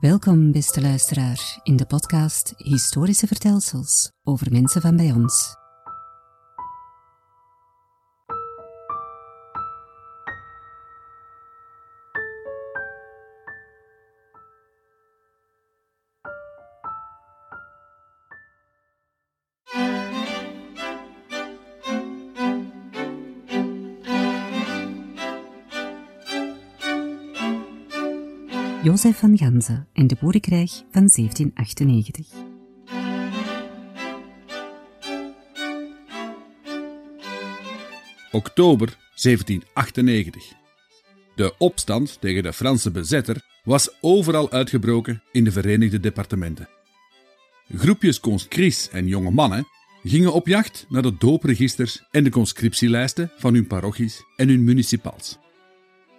Welkom, beste luisteraar, in de podcast Historische Vertelsels over mensen van bij ons. Van Ganzen en de Boerenkrijg van 1798. Oktober 1798. De opstand tegen de Franse bezetter was overal uitgebroken in de Verenigde Departementen. Groepjes conscrits en jonge mannen gingen op jacht naar de doopregisters en de conscriptielijsten van hun parochies en hun municipals.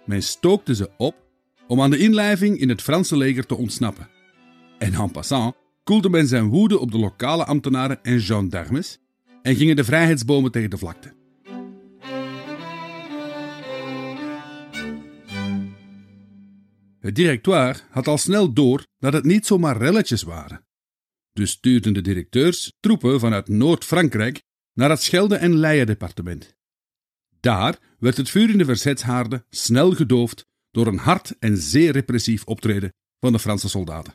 Men stookte ze op om aan de inlijving in het Franse leger te ontsnappen. En en passant koelde men zijn woede op de lokale ambtenaren en gendarmes en gingen de vrijheidsbomen tegen de vlakte. Het directoire had al snel door dat het niet zomaar relletjes waren. Dus stuurden de directeurs troepen vanuit Noord-Frankrijk naar het Schelde- en Leien-departement. Daar werd het vuur in de verzetshaarden snel gedoofd door een hard en zeer repressief optreden van de Franse soldaten.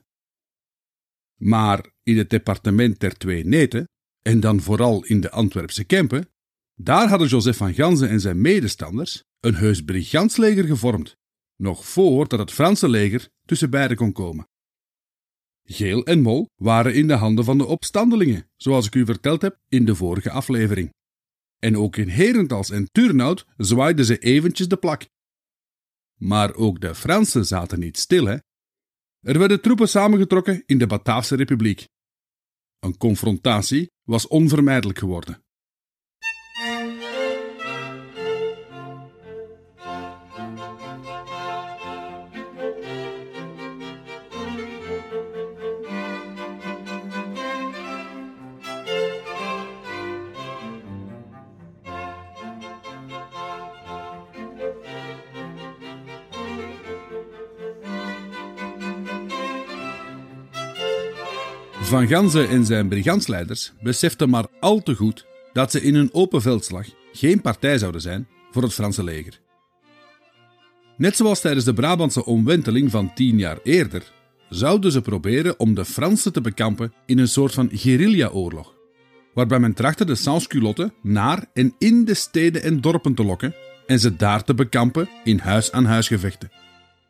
Maar in het departement der Twee Neten, en dan vooral in de Antwerpse Kempen, daar hadden Joseph van Ganzen en zijn medestanders een heus brigantsleger gevormd, nog voordat het Franse leger tussen beiden kon komen. Geel en Mol waren in de handen van de opstandelingen, zoals ik u verteld heb in de vorige aflevering. En ook in Herentals en Turnhout zwaaiden ze eventjes de plak. Maar ook de Fransen zaten niet stil? Er werden troepen samengetrokken in de Bataafse Republiek. Een confrontatie was onvermijdelijk geworden. Van Ganzen en zijn brigantsleiders beseften maar al te goed dat ze in een open veldslag geen partij zouden zijn voor het Franse leger. Net zoals tijdens de Brabantse omwenteling van tien jaar eerder, zouden ze proberen om de Fransen te bekampen in een soort van guerrilla-oorlog, waarbij men trachtte de sansculotten naar en in de steden en dorpen te lokken en ze daar te bekampen in huis-aan-huisgevechten,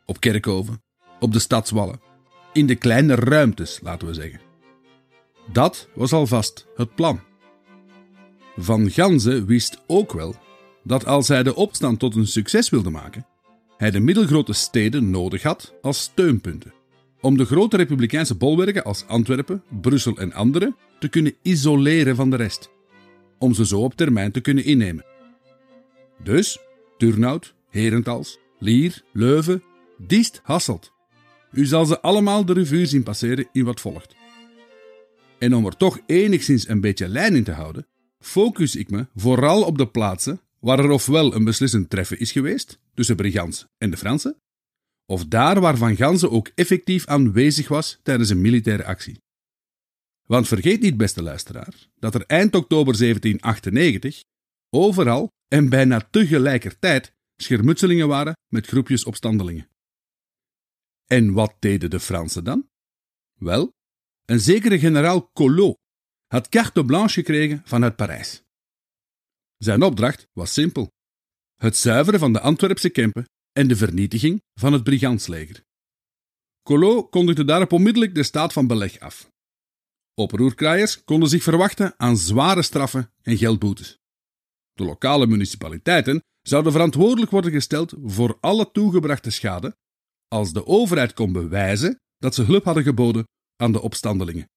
op kerkhoven, op de stadswallen, in de kleine ruimtes, laten we zeggen. Dat was alvast het plan. Van Ganzen wist ook wel dat als hij de opstand tot een succes wilde maken, hij de middelgrote steden nodig had als steunpunten, om de grote republikeinse bolwerken als Antwerpen, Brussel en andere te kunnen isoleren van de rest, om ze zo op termijn te kunnen innemen. Dus Turnhout, Herentals, Lier, Leuven, Diest, Hasselt. U zal ze allemaal de revue zien passeren in wat volgt. En om er toch enigszins een beetje lijn in te houden, focus ik me vooral op de plaatsen waar er ofwel een beslissend treffen is geweest tussen Brigants en de Fransen, of daar waar Van Ganzen ook effectief aanwezig was tijdens een militaire actie. Want vergeet niet, beste luisteraar, dat er eind oktober 1798 overal en bijna tegelijkertijd schermutselingen waren met groepjes opstandelingen. En wat deden de Fransen dan? Wel, een zekere generaal Collot had carte blanche gekregen vanuit Parijs. Zijn opdracht was simpel: het zuiveren van de Antwerpse Kempen en de vernietiging van het brigantsleger. Collot kondigde daarop onmiddellijk de staat van beleg af. Oproerkraaiers konden zich verwachten aan zware straffen en geldboetes. De lokale municipaliteiten zouden verantwoordelijk worden gesteld voor alle toegebrachte schade als de overheid kon bewijzen dat ze hulp hadden geboden aan de opstandelingen.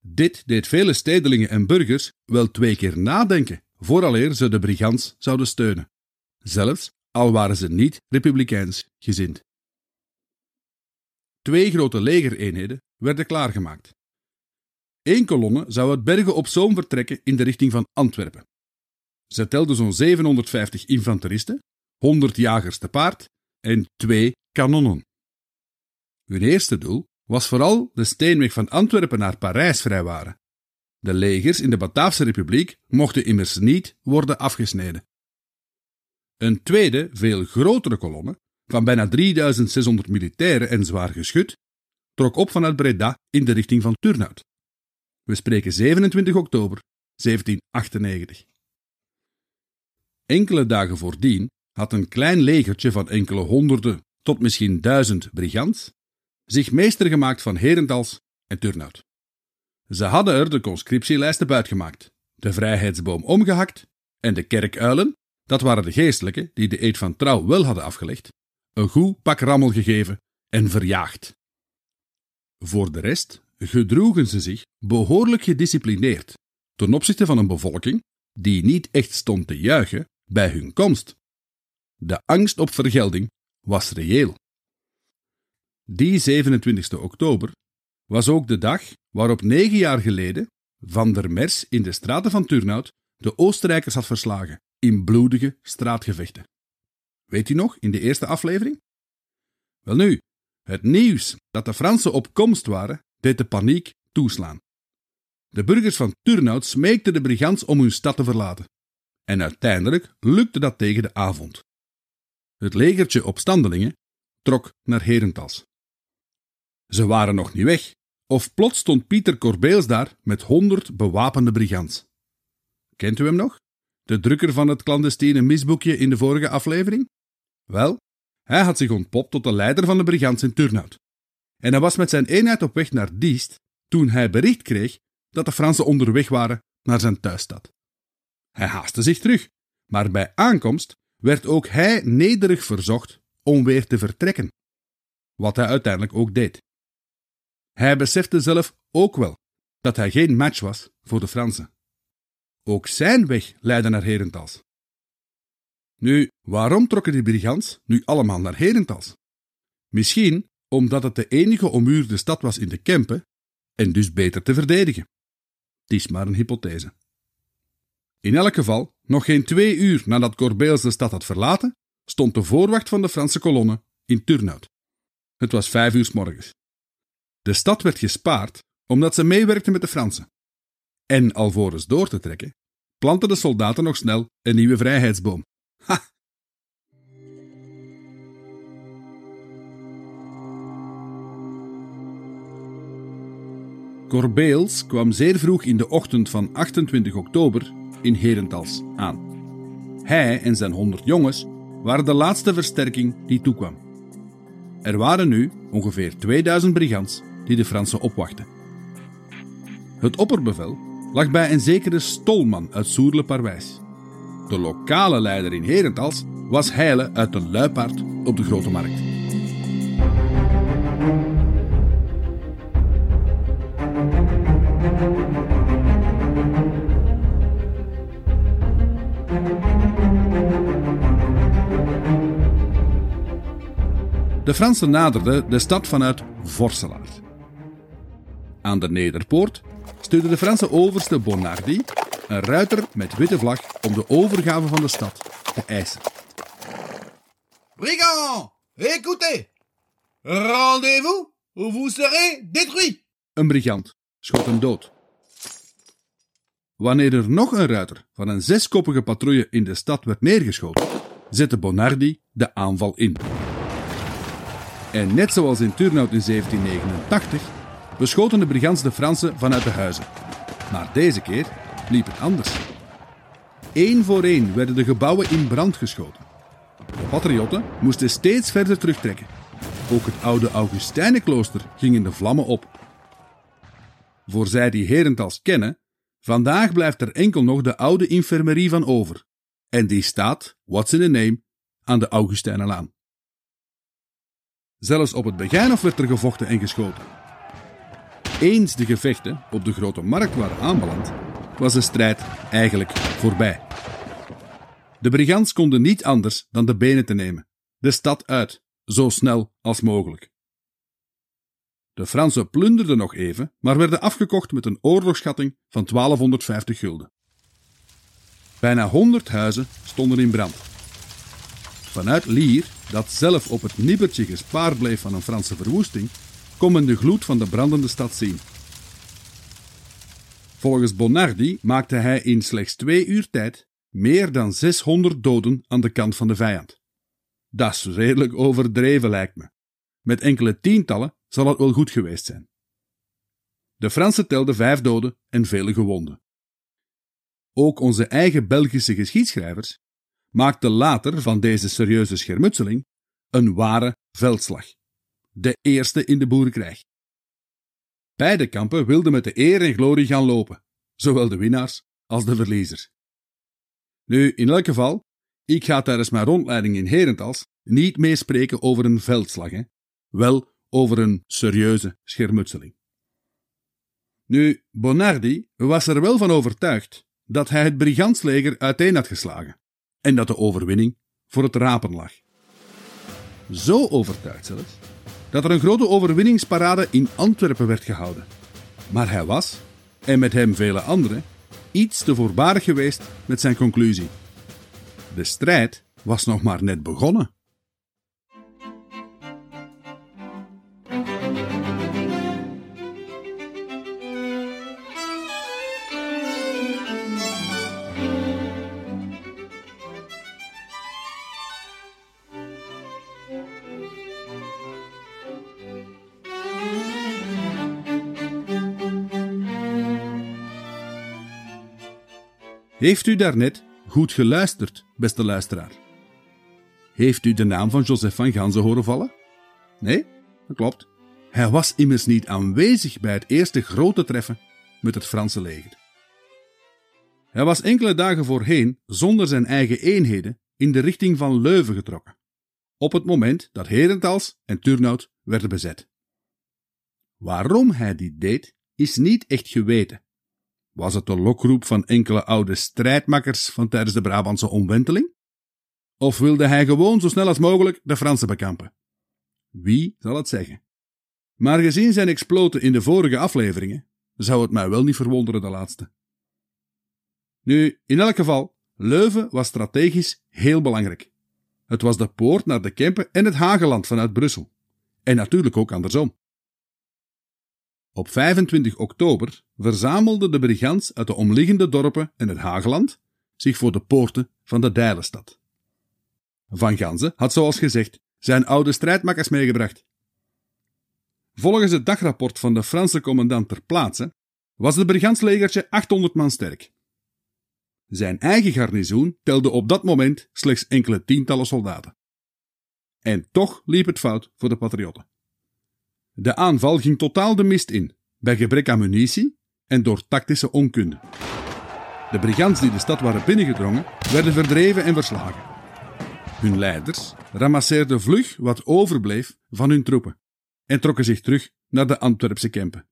Dit deed vele stedelingen en burgers wel twee keer nadenken vooraleer ze de brigands zouden steunen, zelfs al waren ze niet republikeins gezind. Twee grote legereenheden werden klaargemaakt. Eén kolonne zou uit Bergen op Zoom vertrekken in de richting van Antwerpen. Ze telde zo'n 750 infanteristen, 100 jagers te paard en twee kanonnen. Hun eerste doel was vooral de steenweg van Antwerpen naar Parijs vrijwaren. De legers in de Bataafse Republiek mochten immers niet worden afgesneden. Een tweede, veel grotere kolonne, van bijna 3600 militairen en zwaar geschut, trok op vanuit Breda in de richting van Turnhout. We spreken 27 oktober 1798. Enkele dagen voordien had een klein legertje van enkele honderden tot misschien duizend brigands zich meester gemaakt van Herentals en Turnhout. Ze hadden er de conscriptielijsten buitgemaakt, de vrijheidsboom omgehakt en de kerkuilen, dat waren de geestelijken die de eed van trouw wel hadden afgelegd, een goed pak rammel gegeven en verjaagd. Voor de rest gedroegen ze zich behoorlijk gedisciplineerd ten opzichte van een bevolking die niet echt stond te juichen bij hun komst. De angst op vergelding was reëel. Die 27 oktober was ook de dag waarop negen jaar geleden Van der Mers in de straten van Turnhout de Oostenrijkers had verslagen in bloedige straatgevechten. Weet u nog, in de eerste aflevering? Welnu, het nieuws dat de Fransen op komst waren, deed de paniek toeslaan. De burgers van Turnhout smeekten de brigands om hun stad te verlaten. En uiteindelijk lukte dat tegen de avond. Het legertje opstandelingen trok naar Herentals. Ze waren nog niet weg, of plots stond Pieter Corbeels daar met honderd bewapende brigands. Kent u hem nog? De drukker van het clandestine misboekje in de vorige aflevering? Wel, hij had zich ontpopt tot de leider van de brigands in Turnhout. En hij was met zijn eenheid op weg naar Diest toen hij bericht kreeg dat de Fransen onderweg waren naar zijn thuisstad. Hij haastte zich terug, maar bij aankomst werd ook hij nederig verzocht om weer te vertrekken. Wat hij uiteindelijk ook deed. Hij besefte zelf ook wel dat hij geen match was voor de Fransen. Ook zijn weg leidde naar Herentals. Nu, waarom trokken die brigands nu allemaal naar Herentals? Misschien omdat het de enige ommuurde stad was in de Kempen en dus beter te verdedigen. Het is maar een hypothese. In elk geval, nog geen twee uur nadat Corbeels de stad had verlaten, stond de voorwacht van de Franse kolonne in Turnhout. Het was vijf uur s morgens. De stad werd gespaard omdat ze meewerkten met de Fransen. En alvorens door te trekken, planten de soldaten nog snel een nieuwe vrijheidsboom. Ha! Corbeels kwam zeer vroeg in de ochtend van 28 oktober in Herentals aan. Hij en zijn honderd jongens waren de laatste versterking die toekwam. Er waren nu ongeveer 2000 brigands die de Fransen opwachten. Het opperbevel lag bij een zekere Stolman uit Soerle-Parwijs. De lokale leider in Herentals was Heile uit de Luipaard op de Grote Markt. De Fransen naderden de stad vanuit Vorselaar. Aan de Nederpoort stuurde de Franse overste Bonardi een ruiter met witte vlag om de overgave van de stad te eisen. Brigands, écoutez! Rendez-vous ou vous serez détruits! Een brigand schoot hem dood. Wanneer er nog een ruiter van een zeskoppige patrouille in de stad werd neergeschoten, zette Bonardi de aanval in. En net zoals in Turnhout in 1789 beschoten de brigands de Fransen vanuit de huizen. Maar deze keer liep het anders. Eén voor één werden de gebouwen in brand geschoten. De patriotten moesten steeds verder terugtrekken. Ook het oude Augustijnenklooster ging in de vlammen op. Voor zij die Herentals kennen, vandaag blijft er enkel nog de oude infirmerie van over. En die staat, what's in the name, aan de Augustijnenlaan. Zelfs op het Begijnhof werd er gevochten en geschoten. Eens de gevechten op de grote markt waren aanbeland, was de strijd eigenlijk voorbij. De brigands konden niet anders dan de benen te nemen, de stad uit, zo snel als mogelijk. De Fransen plunderden nog even, maar werden afgekocht met een oorlogsschatting van 1250 gulden. Bijna 100 huizen stonden in brand. Vanuit Lier, dat zelf op het nippertje gespaard bleef van een Franse verwoesting, kon men de gloed van de brandende stad zien. Volgens Bonardi maakte hij in slechts twee uur tijd meer dan 600 doden aan de kant van de vijand. Dat is redelijk overdreven, lijkt me. Met enkele tientallen zal het wel goed geweest zijn. De Fransen telden vijf doden en vele gewonden. Ook onze eigen Belgische geschiedschrijvers maakten later van deze serieuze schermutseling een ware veldslag. De eerste in de boerenkrijg. Beide kampen wilden met de eer en glorie gaan lopen, zowel de winnaars als de verliezers. Nu, in elk geval, ik ga tijdens mijn rondleiding in Herentals niet meespreken over een veldslag, hè? wel over een serieuze schermutseling. Nu, Bonardi was er wel van overtuigd dat hij het brigantsleger uiteen had geslagen en dat de overwinning voor het rapen lag. Zo overtuigd zelfs dat er een grote overwinningsparade in Antwerpen werd gehouden. Maar hij was, en met hem vele anderen, iets te voorbarig geweest met zijn conclusie. De strijd was nog maar net begonnen. Heeft u daarnet goed geluisterd, beste luisteraar? Heeft u de naam van Joseph van Ganzen horen vallen? Nee, dat klopt. Hij was immers niet aanwezig bij het eerste grote treffen met het Franse leger. Hij was enkele dagen voorheen zonder zijn eigen eenheden in de richting van Leuven getrokken, op het moment dat Herentals en Turnhout werden bezet. Waarom hij dit deed, is niet echt geweten. Was het de lokroep van enkele oude strijdmakkers van tijdens de Brabantse omwenteling? Of wilde hij gewoon zo snel als mogelijk de Fransen bekampen? Wie zal het zeggen? Maar gezien zijn exploten in de vorige afleveringen, zou het mij wel niet verwonderen de laatste. Nu, in elk geval, Leuven was strategisch heel belangrijk. Het was de poort naar de Kempen en het Hageland vanuit Brussel. En natuurlijk ook andersom. Op 25 oktober verzamelden de brigands uit de omliggende dorpen en het Hageland zich voor de poorten van de Dijlenstad. Van Ganzen had zoals gezegd zijn oude strijdmakkers meegebracht. Volgens het dagrapport van de Franse commandant ter plaatse was het brigandslegertje 800 man sterk. Zijn eigen garnizoen telde op dat moment slechts enkele tientallen soldaten. En toch liep het fout voor de patriotten. De aanval ging totaal de mist in, bij gebrek aan munitie en door tactische onkunde. De brigands die de stad waren binnengedrongen, werden verdreven en verslagen. Hun leiders ramasseerden vlug wat overbleef van hun troepen en trokken zich terug naar de Antwerpse Kempen.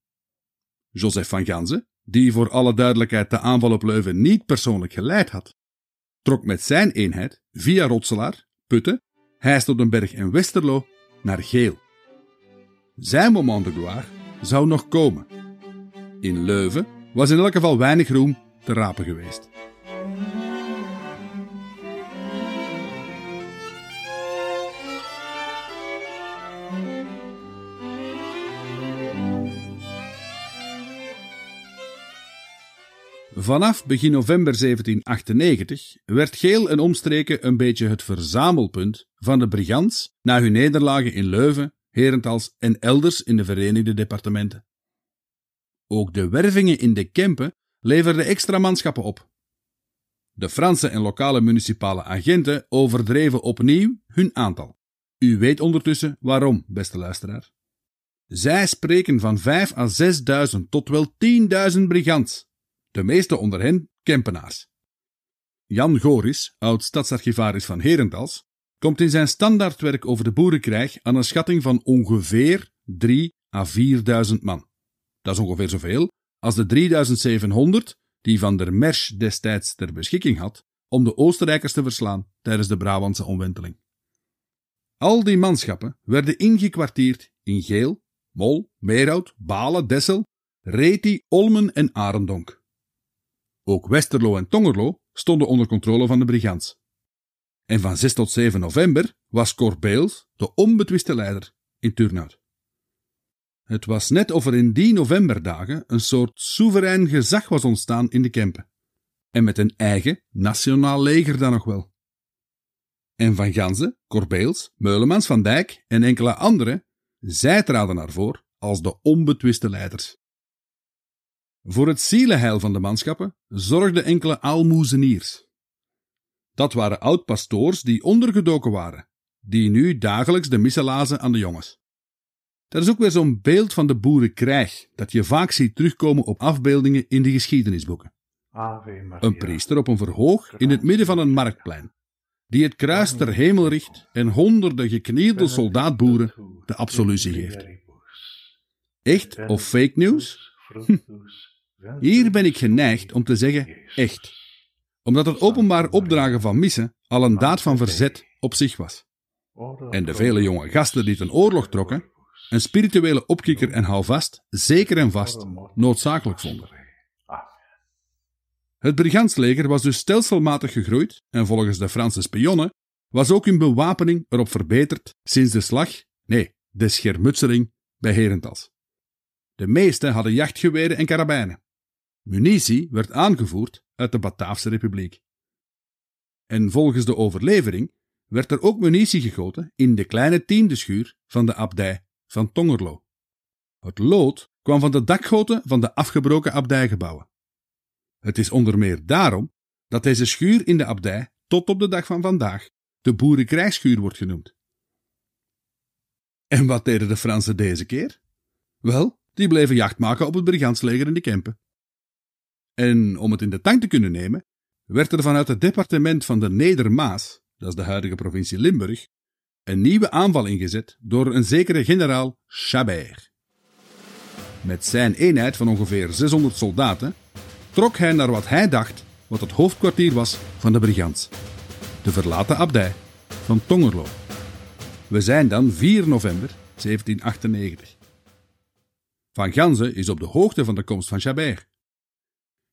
Joseph van Ganzen, die voor alle duidelijkheid de aanval op Leuven niet persoonlijk geleid had, trok met zijn eenheid via Rotselaar, Putten, Heistodenberg en Westerlo naar Geel. Zijn moment de gloire zou nog komen. In Leuven was in elk geval weinig roem te rapen geweest. Vanaf begin november 1798 werd Geel en omstreken een beetje het verzamelpunt van de brigands na hun nederlagen in Leuven, Herentals en elders in de Verenigde Departementen. Ook de wervingen in de Kempen leverden extra manschappen op. De Franse en lokale municipale agenten overdreven opnieuw hun aantal. U weet ondertussen waarom, beste luisteraar. Zij spreken van 5 à 6.000 tot wel 10.000 brigands, de meeste onder hen Kempenaars. Jan Goris, oud stadsarchivaris van Herentals, komt in zijn standaardwerk over de boerenkrijg aan een schatting van ongeveer 3 à 4.000 man. Dat is ongeveer zoveel als de 3700 die Van der Mersch destijds ter beschikking had om de Oostenrijkers te verslaan tijdens de Brabantse omwenteling. Al die manschappen werden ingekwartierd in Geel, Mol, Meerhout, Balen, Dessel, Reti, Olmen en Arendonk. Ook Westerlo en Tongerlo stonden onder controle van de brigands. En van 6 tot 7 november was Corbeels de onbetwiste leider in Turnhout. Het was net of er in die novemberdagen een soort soeverein gezag was ontstaan in de Kempen. En met een eigen nationaal leger dan nog wel. En Van Ganzen, Corbeels, Meulemans van Dijk en enkele anderen, zij traden naar voren als de onbetwiste leiders. Voor het zielenheil van de manschappen zorgden enkele aalmoezeniers. Dat waren oud-pastoors die ondergedoken waren, die nu dagelijks de missen lazen aan de jongens. Dat is ook weer zo'n beeld van de boerenkrijg dat je vaak ziet terugkomen op afbeeldingen in de geschiedenisboeken. Een priester op een verhoog in het midden van een marktplein, die het kruis ter hemel richt en honderden geknielde soldaatboeren de absolutie geeft. Echt of fake news? Hm. Hier ben ik geneigd om te zeggen echt, omdat het openbaar opdragen van missen al een daad van verzet op zich was. En de vele jonge gasten die ten oorlog trokken, een spirituele opkikker en houvast, zeker en vast, noodzakelijk vonden. Het brigantsleger was dus stelselmatig gegroeid en volgens de Franse spionnen was ook hun bewapening erop verbeterd sinds de slag, nee, de schermutseling bij Herentals. De meesten hadden jachtgeweren en karabijnen. Munitie werd aangevoerd uit de Bataafse Republiek. En volgens de overlevering werd er ook munitie gegoten in de kleine tiende schuur van de abdij van Tongerlo. Het lood kwam van de dakgoten van de afgebroken abdijgebouwen. Het is onder meer daarom dat deze schuur in de abdij tot op de dag van vandaag de boerenkrijgsschuur wordt genoemd. En wat deden de Fransen deze keer? Wel, die bleven jacht maken op het brigantsleger in de Kempen. En om het in de tang te kunnen nemen, werd er vanuit het departement van de Nedermaas, dat is de huidige provincie Limburg, een nieuwe aanval ingezet door een zekere generaal Chabert. Met zijn eenheid van ongeveer 600 soldaten trok hij naar wat hij dacht wat het hoofdkwartier was van de brigants, de verlaten abdij van Tongerlo. We zijn dan 4 november 1798. Van Ganzen is op de hoogte van de komst van Chabert.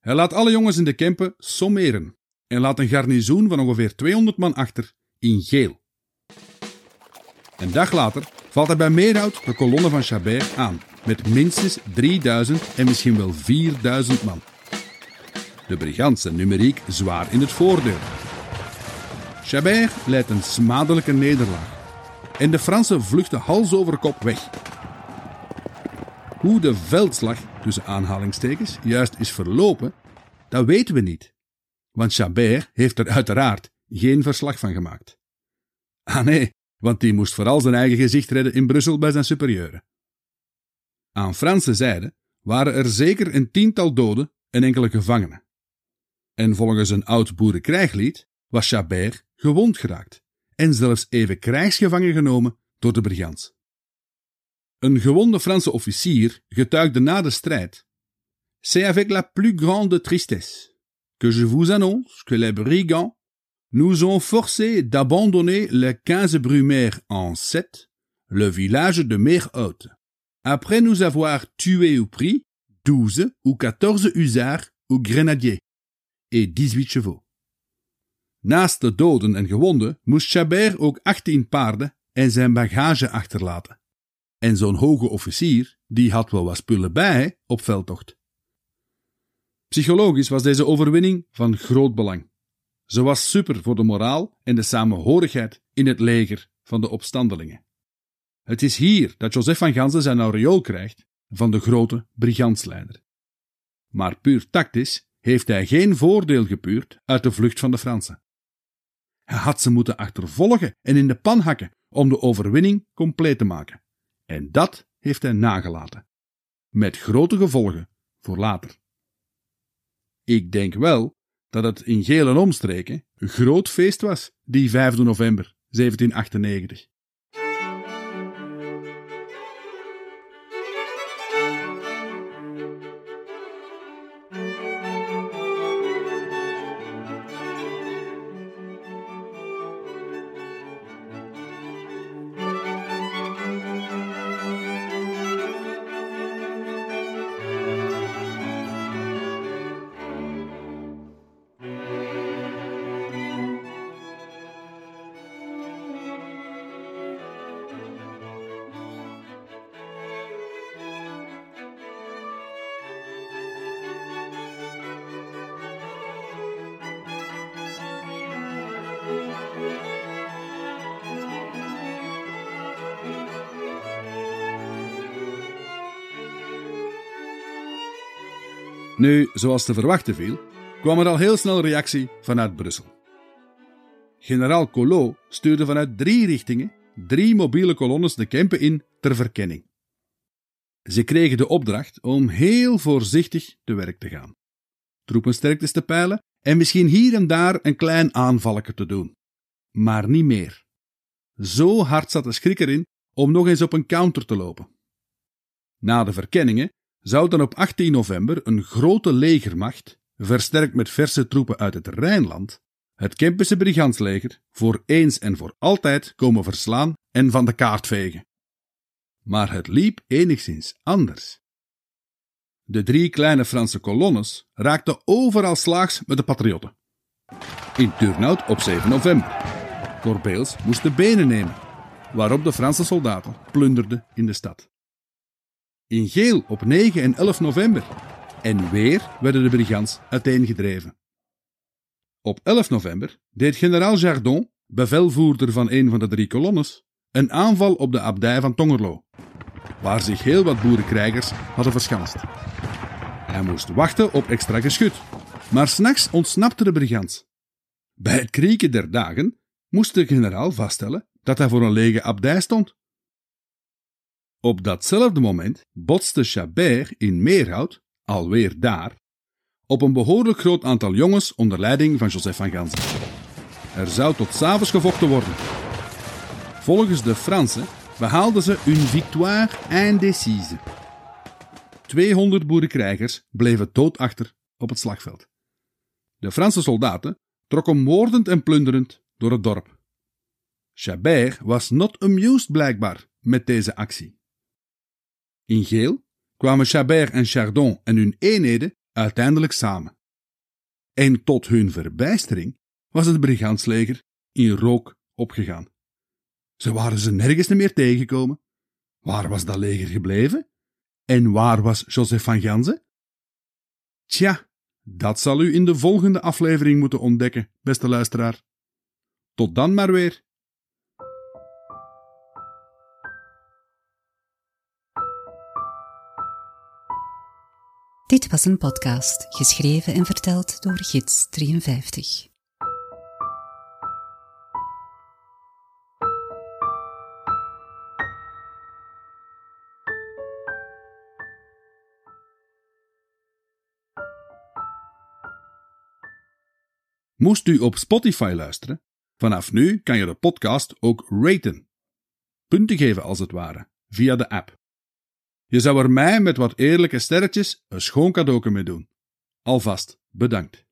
Hij laat alle jongens in de Kempen sommeren en laat een garnizoen van ongeveer 200 man achter in geel. Een dag later valt hij bij Meerhout de kolonne van Chabert aan, met minstens 3000 en misschien wel 4000 man. De brigantse numeriek zwaar in het voordeel. Chabert leidt een smadelijke nederlaag en de Fransen vluchten hals over kop weg. Hoe de veldslag, tussen aanhalingstekens, juist is verlopen, dat weten we niet. Want Chabert heeft er uiteraard geen verslag van gemaakt. Ah nee, want die moest vooral zijn eigen gezicht redden in Brussel bij zijn superieuren. Aan Franse zijde waren er zeker een tiental doden en enkele gevangenen. En volgens een oud boerenkrijglied was Chabert gewond geraakt en zelfs even krijgsgevangen genomen door de brigands. Een gewonde Franse officier getuigde na de strijd: C'est avec la plus grande tristesse que je vous annonce que les brigands nous ont forcés d'abandonner le 15 Brumaire en 7, le village de Mer-Haute, après nous avoir tué ou pris 12 ou 14 hussards ou grenadiers et 18 chevaux. Naast de doden en gewonden moest Chabert ook 18 paarden en zijn bagage achterlaten. En zo'n hoge officier, die had wel wat spullen bij op veldtocht. Psychologisch was deze overwinning van groot belang. Ze was super voor de moraal en de samenhorigheid in het leger van de opstandelingen. Het is hier dat Joseph van Gansen zijn aureool krijgt van de grote brigantsleider. Maar puur tactisch heeft hij geen voordeel gepuurd uit de vlucht van de Fransen. Hij had ze moeten achtervolgen en in de pan hakken om de overwinning compleet te maken. En dat heeft hij nagelaten. Met grote gevolgen voor later. Ik denk wel dat het in gele omstreken een groot feest was, die 5 november 1798. Nu, zoals te verwachten viel, kwam er al heel snel reactie vanuit Brussel. Generaal Collot stuurde vanuit drie richtingen drie mobiele kolonnes de Kempen in ter verkenning. Ze kregen de opdracht om heel voorzichtig te werk te gaan, troepensterktes te peilen en misschien hier en daar een klein aanvalletje te doen. Maar niet meer. Zo hard zat de schrik erin om nog eens op een counter te lopen. Na de verkenningen zou dan op 18 november een grote legermacht, versterkt met verse troepen uit het Rijnland, het Kempische brigantsleger voor eens en voor altijd komen verslaan en van de kaart vegen. Maar het liep enigszins anders. De drie kleine Franse kolonnes raakten overal slaags met de patriotten. In Turnhout op 7 november. Corbeels moest de benen nemen, waarop de Franse soldaten plunderden in de stad. In Geel op 9 en 11 november. En weer werden de brigands uiteengedreven. Op 11 november deed generaal Jardon, bevelvoerder van een van de drie kolonnes, een aanval op de abdij van Tongerlo, waar zich heel wat boerenkrijgers hadden verschanst. Hij moest wachten op extra geschut, maar s'nachts ontsnapte de brigand. Bij het krieken der dagen moest de generaal vaststellen dat hij voor een lege abdij stond. Op datzelfde moment botste Chabert in Meerhout, alweer daar, op een behoorlijk groot aantal jongens onder leiding van Joseph van Gansen. Er zou tot s'avonds gevochten worden. Volgens de Fransen behaalden ze een victoire indécise. 200 boerenkrijgers bleven dood achter op het slagveld. De Franse soldaten trokken moordend en plunderend door het dorp. Chabert was not amused blijkbaar met deze actie. In geel kwamen Chabert en Chardon en hun eenheden uiteindelijk samen. En tot hun verbijstering was het brigandsleger in rook opgegaan. Ze waren ze nergens meer tegengekomen. Waar was dat leger gebleven? En waar was Joseph van Ganzen? Tja, dat zal u in de volgende aflevering moeten ontdekken, beste luisteraar. Tot dan maar weer. Dit was een podcast, geschreven en verteld door Gids 53. Moest u op Spotify luisteren? Vanaf nu kan je de podcast ook raten. Punten geven als het ware, via de app. Je zou er mij met wat eerlijke sterretjes een schoon cadeau mee doen. Alvast bedankt.